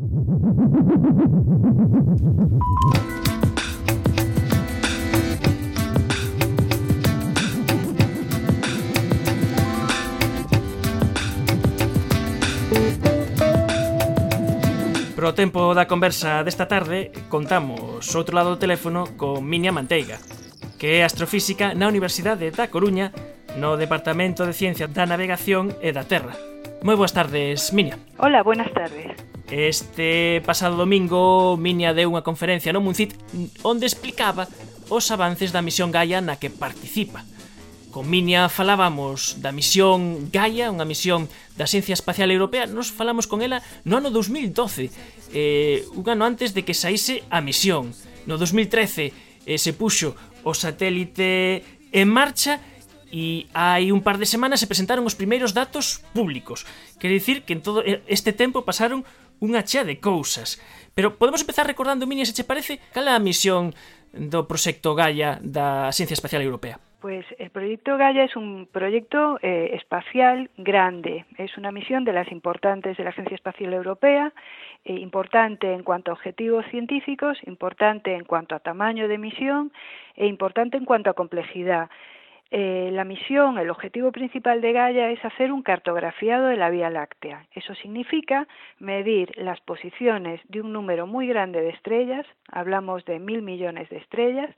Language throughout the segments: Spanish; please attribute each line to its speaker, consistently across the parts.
Speaker 1: Pro tempo da conversa desta tarde, contamos outro lado do teléfono con Minia Manteiga, que é astrofísica na Universidade da Coruña, no Departamento de Ciencia da Navegación e da Terra. Moi boas tardes, Minia
Speaker 2: Hola, buenas tardes.
Speaker 1: Este pasado domingo, Minia deu unha conferencia no Muncit onde explicaba os avances da misión Gaia na que participa. Con Minia falábamos da misión Gaia, unha misión da Ciencia Espacial Europea, nos falamos con ela no ano 2012, eh, un ano antes de que saíse a misión. No 2013 eh, se puxo o satélite en marcha e hai un par de semanas se presentaron os primeiros datos públicos. Quer dicir que en todo este tempo pasaron unha chea de cousas. Pero podemos empezar recordando, Minia, se che parece, cal é a misión do proxecto Gaia da Ciencia Espacial Europea?
Speaker 2: Pues el proyecto Gaia es un proyecto eh, espacial grande. Es una misión de las importantes de la Agencia Espacial Europea, eh, importante en cuanto a objetivos científicos, importante en cuanto a tamaño de misión e importante en cuanto a complejidad. Eh, la misión, el objetivo principal de Gaia es hacer un cartografiado de la Vía Láctea. Eso significa medir las posiciones de un número muy grande de estrellas, hablamos de mil millones de estrellas,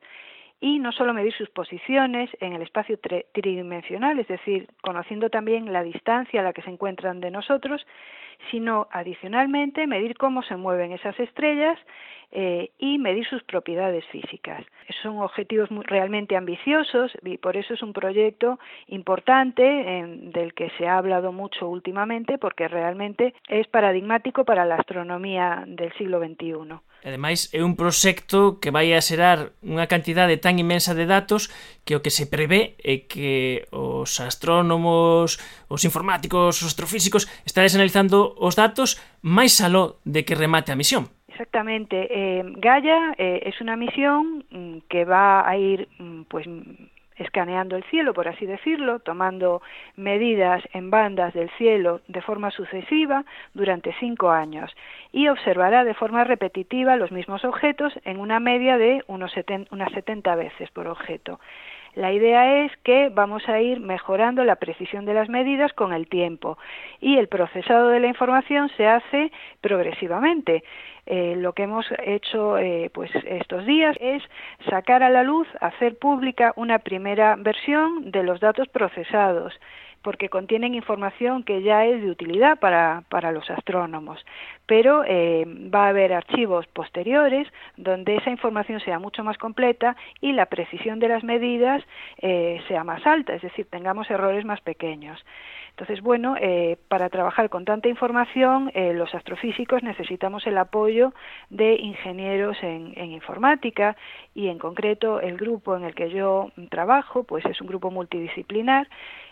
Speaker 2: y no solo medir sus posiciones en el espacio tridimensional, es decir, conociendo también la distancia a la que se encuentran de nosotros, sino adicionalmente medir cómo se mueven esas estrellas eh, y medir sus propiedades físicas. Son objetivos realmente ambiciosos y por eso es un proyecto importante del que se ha hablado mucho últimamente porque realmente es paradigmático para la astronomía del siglo XXI.
Speaker 1: Ademais, é un proxecto que vai a xerar unha cantidade tan inmensa de datos que o que se prevé é que os astrónomos, os informáticos, os astrofísicos estades analizando os datos máis aló de que remate a misión.
Speaker 2: Exactamente. Eh, Gaia eh, es una misión mm, que va a ir mm, pues escaneando el cielo, por así decirlo, tomando medidas en bandas del cielo de forma sucesiva durante cinco años y observará de forma repetitiva los mismos objetos en una media de unos unas 70 veces por objeto. La idea es que vamos a ir mejorando la precisión de las medidas con el tiempo y el procesado de la información se hace progresivamente. Eh, lo que hemos hecho eh, pues estos días es sacar a la luz, hacer pública una primera versión de los datos procesados porque contienen información que ya es de utilidad para, para los astrónomos, pero eh, va a haber archivos posteriores donde esa información sea mucho más completa y la precisión de las medidas eh, sea más alta, es decir, tengamos errores más pequeños. Entonces, bueno, eh, para trabajar con tanta información, eh, los astrofísicos necesitamos el apoyo de ingenieros en, en, informática y, en concreto, el grupo en el que yo trabajo, pues es un grupo multidisciplinar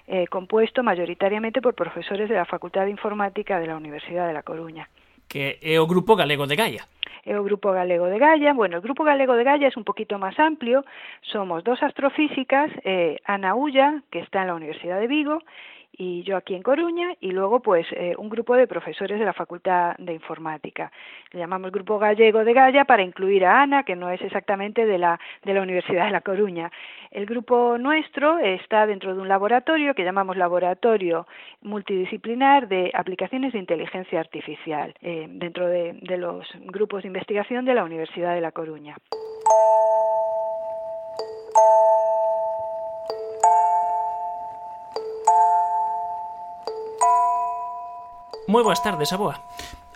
Speaker 2: eh, compuesto mayoritariamente por profesores de la Facultad de Informática de la Universidad de La Coruña.
Speaker 1: Que é o Grupo Galego de Gaia.
Speaker 2: O Grupo Galego de Gaia. Bueno, el Grupo Galego de Gaia es un poquito más amplio. Somos dos astrofísicas, eh, Ana Ulla, que está en la Universidad de Vigo, y yo aquí en Coruña y luego pues eh, un grupo de profesores de la Facultad de Informática. Le llamamos Grupo Gallego de Galla para incluir a Ana, que no es exactamente de la, de la Universidad de La Coruña. El grupo nuestro está dentro de un laboratorio que llamamos Laboratorio Multidisciplinar de Aplicaciones de Inteligencia Artificial, eh, dentro de, de los grupos de investigación de la Universidad de La Coruña.
Speaker 1: Moi boas tardes, aboa.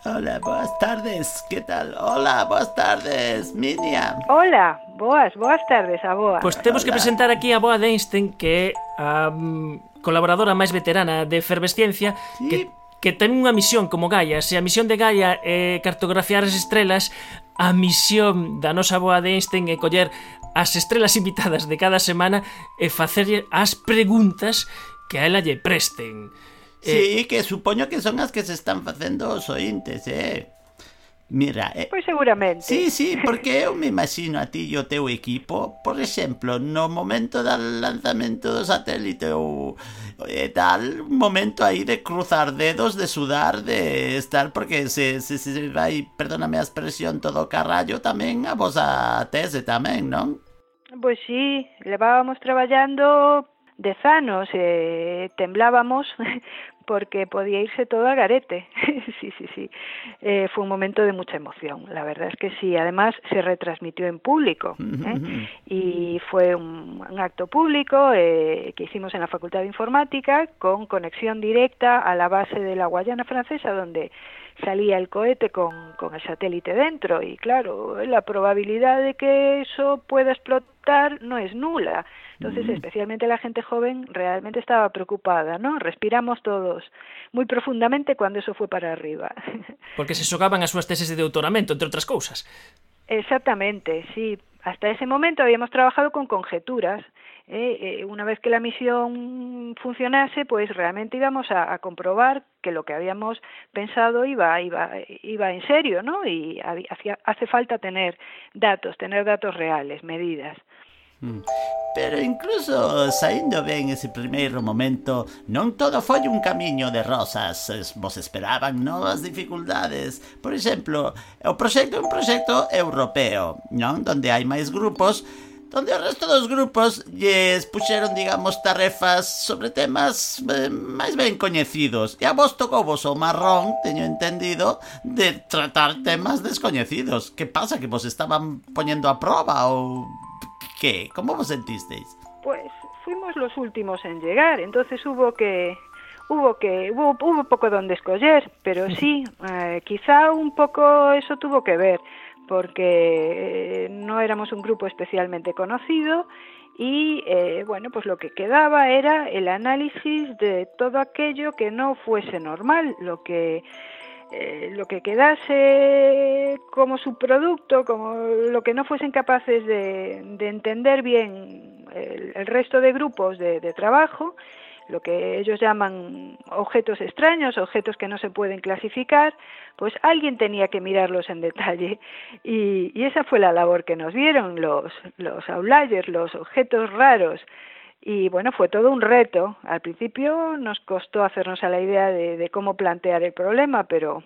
Speaker 3: Hola, boas tardes, que tal? Hola, boas tardes, Miriam
Speaker 2: Hola, boas, boas tardes, aboa
Speaker 1: Pois temos Hola. que presentar aquí a aboa de Einstein Que é a um, colaboradora máis veterana de Efervesciencia sí. Que que ten unha misión como Gaia, se a misión de Gaia é cartografiar as estrelas, a misión da nosa boa de Einstein é coller as estrelas invitadas de cada semana e facerlle as preguntas que a ela lle presten.
Speaker 3: Sí, eh, que supoño que son as que se están facendo os ointes, eh? Mira, eh,
Speaker 2: Pois seguramente.
Speaker 3: Sí, sí, porque eu me imagino a ti e o teu equipo, por exemplo, no momento do lanzamento do satélite ou e tal, un momento aí de cruzar dedos, de sudar, de estar, porque se, se, se vai, perdóname a expresión, todo o carallo tamén a vos a tese tamén, non?
Speaker 2: Pois sí, levábamos traballando dez anos e temblábamos porque podía irse todo a garete. sí, sí, sí. Eh, fue un momento de mucha emoción. La verdad es que sí. Además, se retransmitió en público. ¿eh? y fue un, un acto público eh, que hicimos en la Facultad de Informática con conexión directa a la base de la Guayana Francesa, donde salía el cohete con, con el satélite dentro. Y claro, la probabilidad de que eso pueda explotar no es nula. Entonces, especialmente la gente joven realmente estaba preocupada, ¿no? Respiramos todos muy profundamente cuando eso fue para arriba.
Speaker 1: Porque se xogaban as súas teses de doutoramento, entre outras cousas.
Speaker 2: Exactamente, sí. Hasta ese momento habíamos trabajado con conjeturas. ¿eh? Eh, una vez que la misión funcionase, pues realmente íbamos a, a, comprobar que lo que habíamos pensado iba, iba, iba en serio, ¿no? Y había, hace falta tener datos, tener datos reales, medidas.
Speaker 3: Mm. Pero incluso eh, saindo ben ese primeiro momento, non todo foi un camiño de rosas. Vos esperaban novas dificultades. Por exemplo, o proxecto é un proxecto europeo, non? Donde hai máis grupos, donde o resto dos grupos lles puxeron, digamos, tarefas sobre temas eh, máis ben coñecidos. E a vos tocou vos o marrón, teño entendido, de tratar temas descoñecidos. Que pasa? Que vos estaban poñendo a prova ou ¿Qué? ¿Cómo vos sentisteis?
Speaker 2: Pues fuimos los últimos en llegar, entonces hubo que hubo que hubo, hubo poco donde escoger, pero sí, eh, quizá un poco eso tuvo que ver, porque eh, no éramos un grupo especialmente conocido y eh, bueno, pues lo que quedaba era el análisis de todo aquello que no fuese normal, lo que eh, lo que quedase como subproducto, como lo que no fuesen capaces de, de entender bien el, el, resto de grupos de, trabajo, lo que ellos llaman objetos extraños, objetos que no se pueden clasificar, pues alguien tenía que mirarlos en detalle. Y, y esa fue la labor que nos dieron los, los outliers, los objetos raros. Y bueno, fue todo un reto. Al principio nos costó hacernos a la idea de, cómo plantear el problema, pero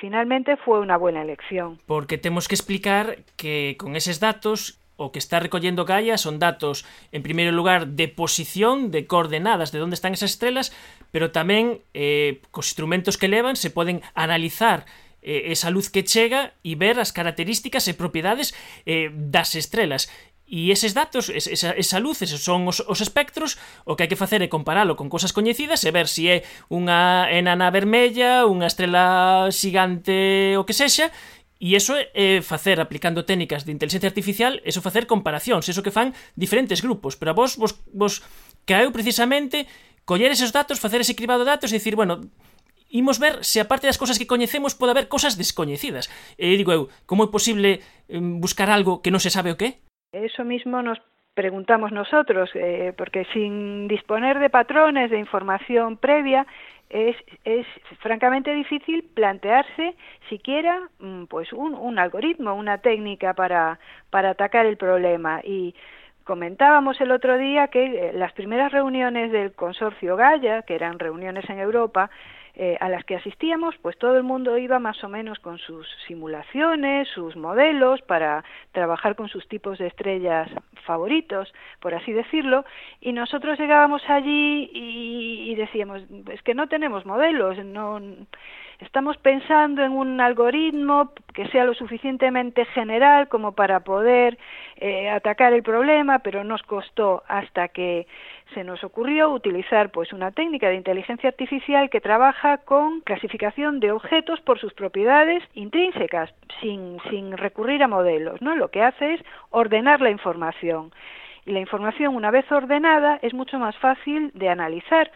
Speaker 2: finalmente fue una buena elección.
Speaker 1: Porque tenemos que explicar que con esos datos o que está recollendo Gaia son datos, en primeiro lugar, de posición, de coordenadas, de onde están esas estrelas, pero tamén eh, instrumentos que levan se poden analizar eh, esa luz que chega e ver as características e propiedades eh, das estrelas. E eses datos, esa, esa luz, esos son os, os espectros, o que hai que facer é comparalo con cousas coñecidas e ver se si é unha enana vermella, unha estrela xigante, o que sexa, E iso é facer, aplicando técnicas de inteligencia artificial, eso facer comparacións, eso que fan diferentes grupos. Pero a vos, vos, vos caeu precisamente coller esos datos, facer ese cribado de datos e dicir, bueno, imos ver se aparte das cousas que coñecemos pode haber cousas descoñecidas. E digo eu, como é posible buscar algo que non se sabe o que é?
Speaker 2: Eso mismo nos preguntamos nosotros, eh, porque sin disponer de patrones de información previa, es, es francamente difícil plantearse siquiera mm, pues un, un algoritmo, una técnica para, para atacar el problema. Y comentábamos el otro día que eh, las primeras reuniones del consorcio Gaia, que eran reuniones en Europa, eh, a las que asistíamos, pues todo el mundo iba más o menos con sus simulaciones, sus modelos para trabajar con sus tipos de estrellas favoritos, por así decirlo, y nosotros llegábamos allí y, y decíamos, es que no tenemos modelos, no estamos pensando en un algoritmo que sea lo suficientemente general como para poder eh, atacar el problema, pero nos costó hasta que se nos ocurrió utilizar pues una técnica de inteligencia artificial que trabaja con clasificación de objetos por sus propiedades intrínsecas, sin, sin recurrir a modelos, ¿no? Lo que hace es ordenar la información. Y la información, una vez ordenada, es mucho más fácil de analizar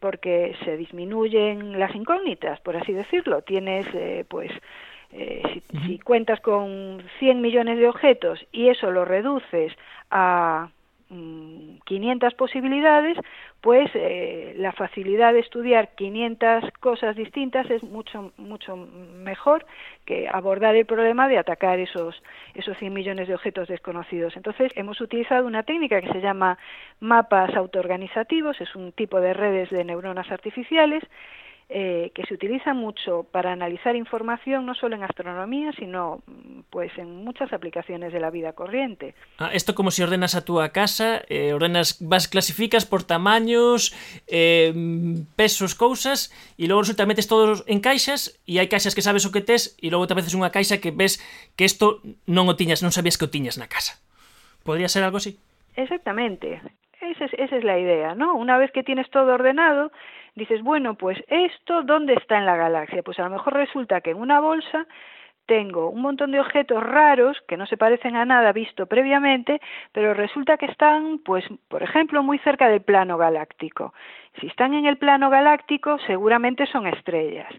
Speaker 2: porque se disminuyen las incógnitas, por así decirlo. Tienes, eh, pues, eh, si, si, cuentas con 100 millones de objetos y eso lo reduces a 500 mm, posibilidades, pues eh, la facilidad de estudiar 500 cosas distintas es mucho mucho mejor que abordar el problema de atacar esos esos 100 millones de objetos desconocidos. Entonces, hemos utilizado una técnica que se llama mapas autoorganizativos, es un tipo de redes de neuronas artificiales eh, que se utiliza mucho para analizar información no solo en astronomía, sino mm, pues en muchas aplicaciones de la vida corriente.
Speaker 1: Ah, esto como si ordenas a tu casa, eh, ordenas, vas clasificas por tamaños, eh, pesos, cousas, e logo resulta metes todos en caixas e hai caixas que sabes o que tes e logo te veces unha caixa que ves que isto non o tiñas, non sabías que o tiñas na casa. Podría ser algo así?
Speaker 2: Exactamente. Esa es, esa es la idea, ¿no? Una vez que tienes todo ordenado, dices, bueno, pues esto, ¿dónde está en la galaxia? Pues a lo mejor resulta que en una bolsa tengo un montón de objetos raros que no se parecen a nada visto previamente, pero resulta que están, pues, por ejemplo, muy cerca del plano galáctico. Si están en el plano galáctico, seguramente son estrellas.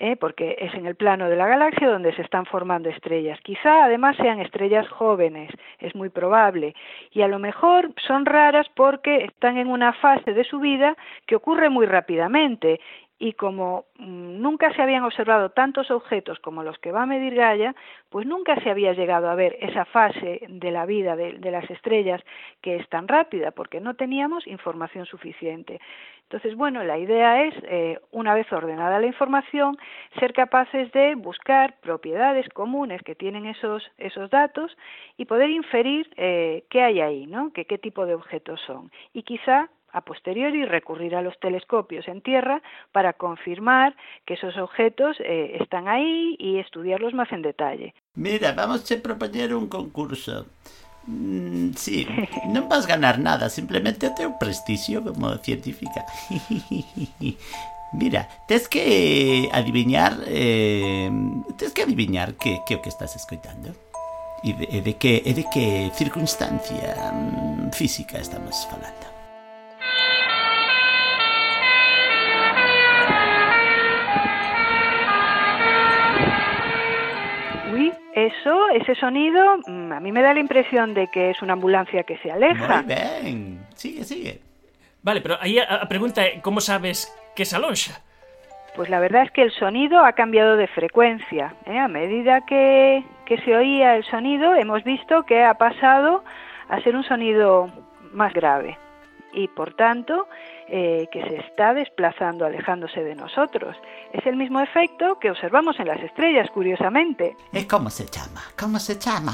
Speaker 2: ¿Eh? porque es en el plano de la galaxia donde se están formando estrellas. Quizá además sean estrellas jóvenes, es muy probable, y a lo mejor son raras porque están en una fase de su vida que ocurre muy rápidamente y como mm, nunca se habían observado tantos objetos como los que va a medir Gaia, pues nunca se había llegado a ver esa fase de la vida de, las estrellas que es tan rápida, porque no teníamos información suficiente. Entonces, bueno, la idea es, eh, una vez ordenada la información, ser capaces de buscar propiedades comunes que tienen esos, esos datos y poder inferir eh, qué hay ahí, ¿no? Que, qué tipo de objetos son. Y quizá a posteriori recurrir a los telescopios en tierra para confirmar que esos objetos eh, están ahí y estudiarlos más en detalle.
Speaker 3: Mira, vamos a proponer un concurso. Mm, sí, non vas ganar nada, simplemente o teu prestixio como científica. Mira, tes que adivinar eh, tes que adivinar que, que o que estás escoitando e de, e de que, e de que circunstancia mm, física estamos falando.
Speaker 2: Eso, ese sonido, mm, a mí me da la impresión de que es una ambulancia que se aleja.
Speaker 3: Muy bien, sigue, sigue.
Speaker 1: Vale, pero aí a, a pregunta é como sabes que se aloxa?
Speaker 2: Pues la verdad es que el sonido ha cambiado de frecuencia. ¿eh? A medida que, que se oía el sonido, hemos visto que ha pasado a ser un sonido más grave. y por tanto eh, que se está desplazando, alejándose de nosotros. Es el mismo efecto que observamos en las estrellas, curiosamente.
Speaker 3: ¿Y cómo se llama? ¿Cómo se llama?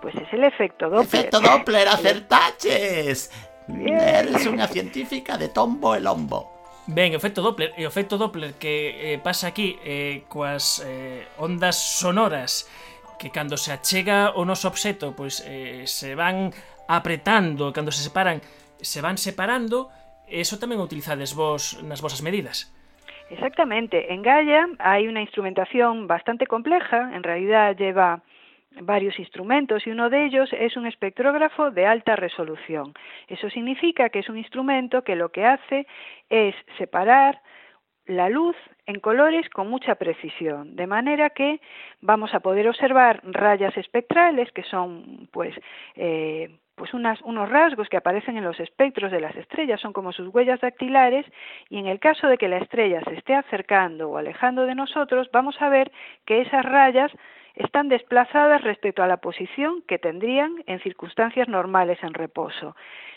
Speaker 2: Pues es el efecto Doppler.
Speaker 3: ¡Efecto Doppler, acertaches! Bien. Eres una científica de tombo el hombo.
Speaker 1: Ben, efecto Doppler, e efecto Doppler que eh, pasa aquí eh, coas eh, ondas sonoras que cando se achega o noso obxeto, pois eh, se van apretando, cando se separan, se van separando Eso tamén o utilizades vos nas vosas medidas.
Speaker 2: Exactamente. En Gaia hai unha instrumentación bastante compleja, en realidad lleva varios instrumentos y uno de ellos es un espectrógrafo de alta resolución. Eso significa que es un instrumento que lo que hace es separar la luz en colores con mucha precisión, de manera que vamos a poder observar rayas espectrales que son pues eh, pues unas, unos rasgos que aparecen en los espectros de las estrellas, son como sus huellas dactilares, y en el caso de que la estrella se esté acercando o alejando de nosotros, vamos a ver que esas rayas están desplazadas respecto a la posición que tendrían en circunstancias normales en reposo.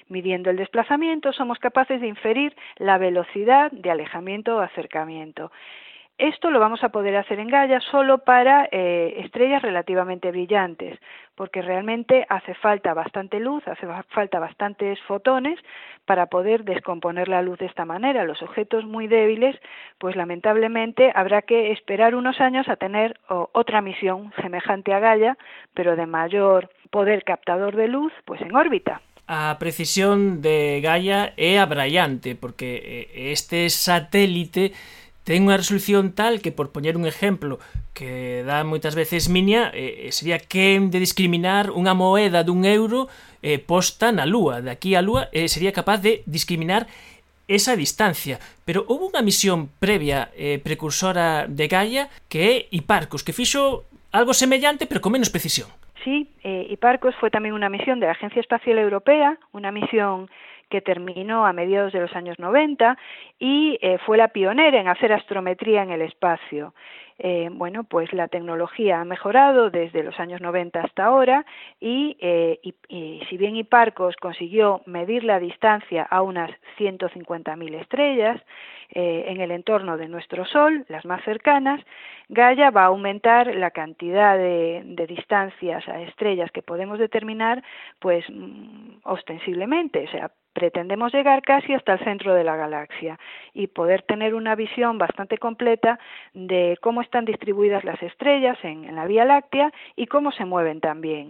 Speaker 2: Midiendo el desplazamiento, somos capaces de inferir la velocidad de alejamiento o acercamiento. Esto lo vamos a poder hacer en Gaia solo para eh, estrellas relativamente brillantes, porque realmente hace falta bastante luz, hace falta bastantes fotones para poder descomponer la luz de esta manera. Los objetos muy débiles, pues lamentablemente habrá que esperar unos años a tener otra misión semejante a Gaia, pero de mayor poder captador de luz, pues en órbita.
Speaker 1: A precisión de Gaia é abraiante, porque eh, este satélite ten unha resolución tal que, por poñer un exemplo que dá moitas veces miña, eh, eh, sería que de discriminar unha moeda dun euro eh, posta na lúa, de aquí á lúa, eh, sería capaz de discriminar esa distancia. Pero houve unha misión previa eh, precursora de Gaia que é Hiparcos, que fixo algo semellante pero con menos precisión.
Speaker 2: Sí, eh, Hiparcos foi tamén unha misión da Agencia Espacial Europea, unha misión que terminó a mediados de los años 90 y eh, fue la pionera en hacer astrometría en el espacio. Eh, bueno, pues la tecnología ha mejorado desde los años 90 hasta ahora y, eh, y, si bien Hiparcos consiguió medir la distancia a unas 150.000 estrellas en el entorno de nuestro Sol, las más cercanas, Gaia va a aumentar la cantidad de, de distancias a estrellas que podemos determinar, pues mm, ostensiblemente, o sea, pretendemos llegar casi hasta el centro de la galaxia y poder tener una visión bastante completa de cómo están distribuidas las estrellas en, la Vía Láctea y cómo se mueven también.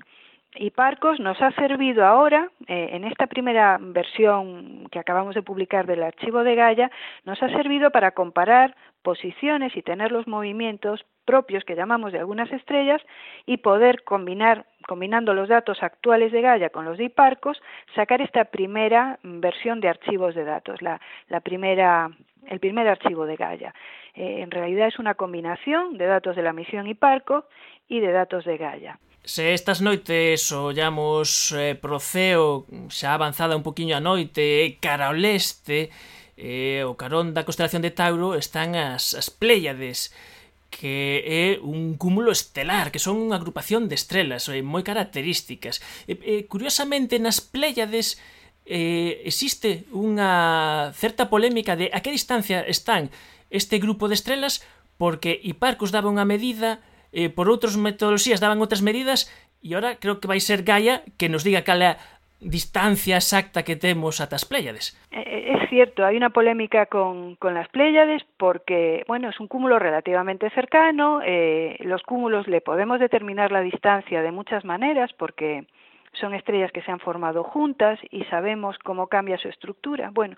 Speaker 2: Y Parcos nos ha servido ahora, eh, en esta primera versión que acabamos de publicar del archivo de Gaia, nos ha servido para comparar posiciones y tener los movimientos propios que llamamos de algunas estrellas y poder combinar, combinando los datos actuales de Gaia con los de Hiparcos, sacar esta primera versión de archivos de datos, la, la primera el primer archivo de Gaia. Eh, en realidad es una combinación de datos de la misión Hiparco y de datos de Gaia.
Speaker 1: Se estas noites ollamos eh, proceo xa avanzada un poquinho a noite cara ao leste, eh, o carón da constelación de Tauro están as, as Pléiades que é un cúmulo estelar, que son unha agrupación de estrelas eh, moi características. E, e, curiosamente, nas Pléiades eh, existe unha certa polémica de a que distancia están este grupo de estrelas porque Hiparcus daba unha medida, eh, por outras metodoloxías daban outras medidas, e ahora creo que vai ser Gaia que nos diga cal é distancia exacta que temos ata as Pléyades.
Speaker 2: Es cierto, hay una polémica con, con las Pléyades porque, bueno, es un cúmulo relativamente cercano, eh, los cúmulos le podemos determinar la distancia de muchas maneras porque son estrellas que se han formado juntas y sabemos cómo cambia su estructura. Bueno,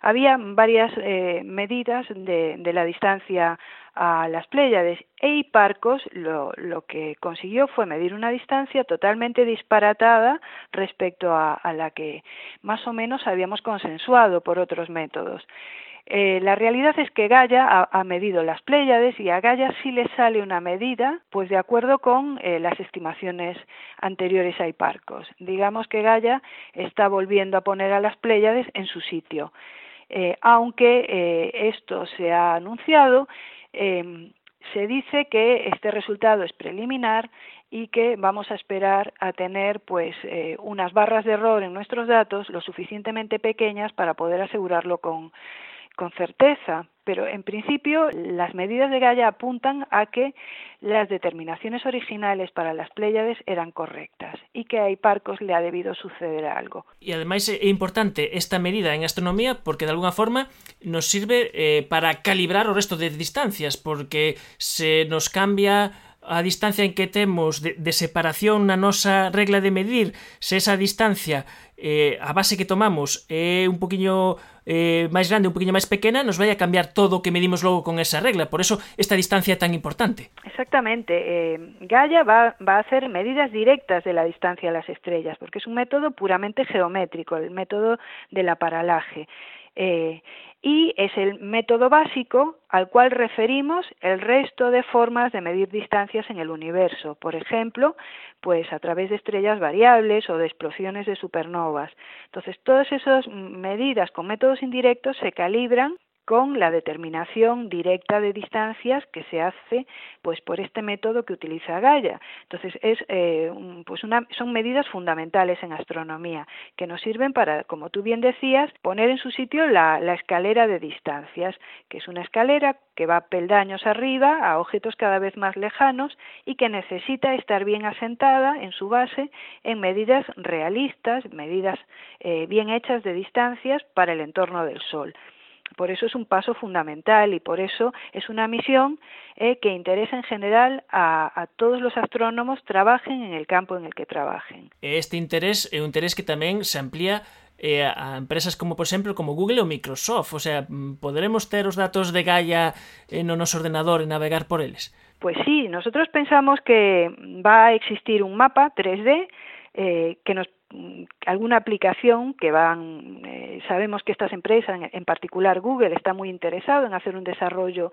Speaker 2: había varias eh, medidas de, de, la distancia a las Pléyades e Hiparcos lo, lo, que consiguió fue medir una distancia totalmente disparatada respecto a, a la que más o menos habíamos consensuado por otros métodos. Eh, la realidad es que Gaia ha, medido las Pléyades y a Gaia sí le sale una medida, pues de acuerdo con eh, las estimaciones anteriores a Hiparcos. Digamos que Gaia está volviendo a poner a las Pléyades en su sitio. Eh, aunque eh, esto se ha anunciado, eh, se dice que este resultado es preliminar y que vamos a esperar a tener pues eh, unas barras de error en nuestros datos lo suficientemente pequeñas para poder asegurarlo con con certeza, pero en principio las medidas de Gaia apuntan a que las determinaciones originales para las Pléyades eran correctas y que a Hiparcos le ha debido suceder algo.
Speaker 1: E ademais é importante esta medida en astronomía porque de alguna forma nos sirve eh, para calibrar o resto de distancias porque se nos cambia a distancia en que temos de, separación na nosa regla de medir, se esa distancia eh, a base que tomamos é un poquinho eh, máis grande, un poquinho máis pequena, nos vai a cambiar todo o que medimos logo con esa regla. Por eso esta distancia é tan importante.
Speaker 2: Exactamente. Eh, Gaia va, va a hacer medidas directas de la distancia a las estrellas, porque es un método puramente geométrico, el método de la paralaje. Eh, y es el método básico al cual referimos el resto de formas de medir distancias en el universo, por ejemplo, pues a través de estrellas variables o de explosiones de supernovas. Entonces, todas esas medidas con métodos indirectos se calibran con la determinación directa de distancias que se hace pues por este método que utiliza Gaia. Entonces es eh, pues una, son medidas fundamentales en astronomía que nos sirven para, como tú bien decías, poner en su sitio la, la escalera de distancias, que es una escalera que va peldaños arriba a objetos cada vez más lejanos y que necesita estar bien asentada en su base en medidas realistas, medidas eh, bien hechas de distancias para el entorno del Sol. Por eso es un paso fundamental y por eso es una misión eh, que interesa en general a, a todos los astrónomos trabajen en el campo en el que trabajen.
Speaker 1: Este interés é un interés que tamén se amplía eh, a empresas como, por exemplo, como Google ou Microsoft. O sea, poderemos ter os datos de Gaia eh, no noso ordenador e navegar por eles?
Speaker 2: Pues sí, nosotros pensamos que va a existir un mapa 3D eh, que nos alguna aplicación que van, eh, sabemos que estas empresas, en particular Google, está muy interesado en hacer un desarrollo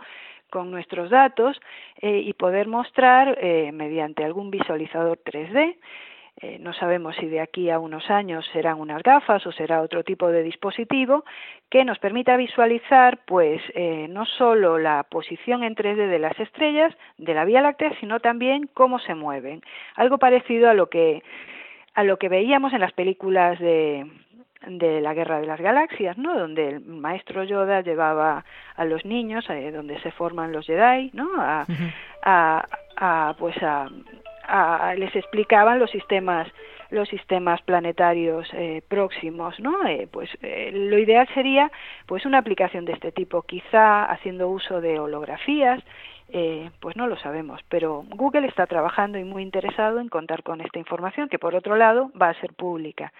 Speaker 2: con nuestros datos eh, y poder mostrar eh, mediante algún visualizador 3D eh, no sabemos si de aquí a unos años serán unas gafas o será otro tipo de dispositivo que nos permita visualizar, pues, eh, no solo la posición en 3D de las estrellas de la Vía Láctea, sino también cómo se mueven. Algo parecido a lo que a lo que veíamos en las películas de, de la Guerra de las Galaxias, ¿no? Donde el maestro Yoda llevaba a los niños, eh, donde se forman los Jedi, ¿no? A, a, a pues a les explicaban los sistemas los sistemas planetarios eh, próximos, ¿no? Eh, pues eh, lo ideal sería pues una aplicación de este tipo, quizá haciendo uso de holografías, pues no lo sabemos, pero Google está trabajando y muy interesado en contar con esta información que por otro lado va a ser pública.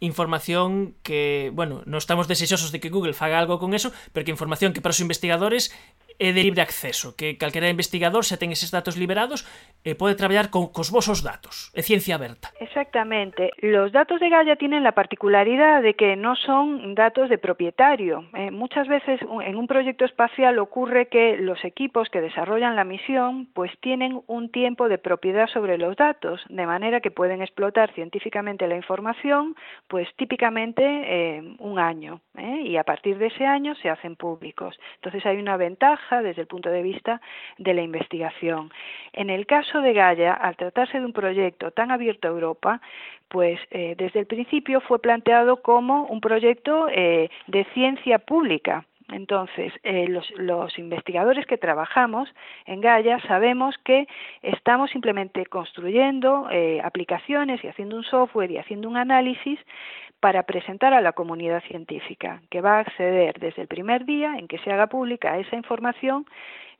Speaker 1: Información que, bueno, no estamos deseosos de que Google faga algo con eso, pero que información que para os investigadores de libre acceso, que calquera investigador se ten eses datos liberados e pode traballar con cos vosos datos, é ciencia aberta.
Speaker 2: Exactamente. Los datos de Gaia tienen la particularidad de que no son datos de propietario. Eh, muchas veces en un proyecto espacial ocurre que los equipos que desarrollan la misión pues tienen un tiempo de propiedad sobre los datos, de manera que pueden explotar científicamente la información pues típicamente eh, un año ¿eh? y a partir de ese año se hacen públicos. Entonces hay una ventaja desde el punto de vista de la investigación. En el caso de Gaia, al tratarse de un proyecto tan abierto a Europa, pues eh, desde el principio fue planteado como un proyecto eh, de ciencia pública, entonces, eh, los, investigadores que trabajamos en Gaia sabemos que estamos simplemente construyendo aplicaciones y haciendo un software y haciendo un análisis para presentar a la comunidad científica, que va a acceder desde el primer día en que se haga pública esa información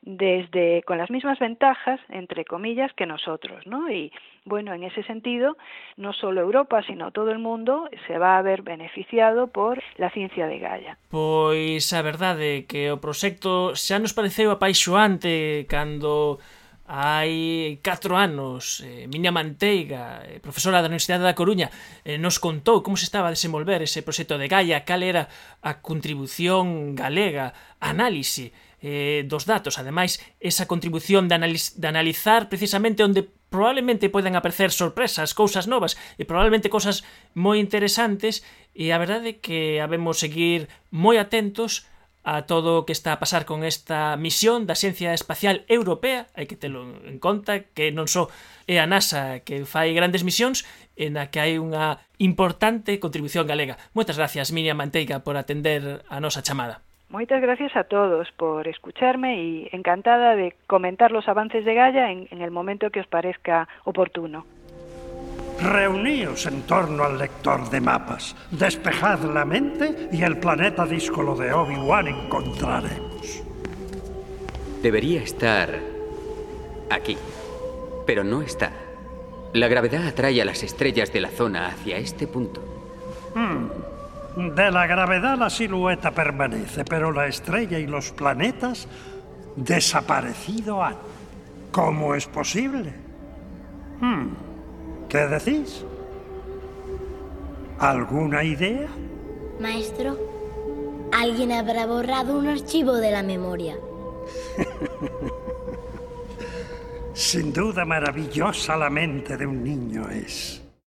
Speaker 2: desde con las mismas ventajas entre comillas que nosotros, ¿no? Y bueno, en ese sentido, no solo Europa, sino todo el mundo se va a ver beneficiado por la ciencia de Gaia.
Speaker 1: Pois a verdade que o proxecto xa nos pareceu apaixoante cando hai 4 anos, eh, miña manteiga, eh, profesora da Universidade da Coruña, eh, nos contou como se estaba a desenvolver ese proxecto de Gaia, cal era a contribución galega, análise eh, dos datos, ademais, esa contribución de, analiz de analizar precisamente onde probablemente poden aparecer sorpresas, cousas novas e probablemente cousas moi interesantes e a verdade é que habemos seguir moi atentos a todo o que está a pasar con esta misión da Ciencia Espacial Europea, hai que telo en conta que non só é a NASA que fai grandes misións, en a que hai unha importante contribución galega. Moitas gracias, Miriam Manteiga, por atender a nosa chamada.
Speaker 2: Moitas gracias a todos por escucharme e encantada de comentar los avances de Gaia en, en el momento que os parezca oportuno.
Speaker 4: Reuníos en torno al lector de mapas, despejad la mente y el planeta díscolo de Obi-Wan encontraremos.
Speaker 5: Debería estar aquí, pero no está. La gravedad atrae a las estrellas de la zona hacia este punto.
Speaker 4: Hmm. De la gravedad la silueta permanece, pero la estrella y los planetas desaparecido han. ¿Cómo es posible? Hmm. ¿Qué decís? ¿Alguna idea?
Speaker 6: Maestro, alguien habrá borrado un archivo de la memoria.
Speaker 4: Sin duda maravillosa la mente de un niño es.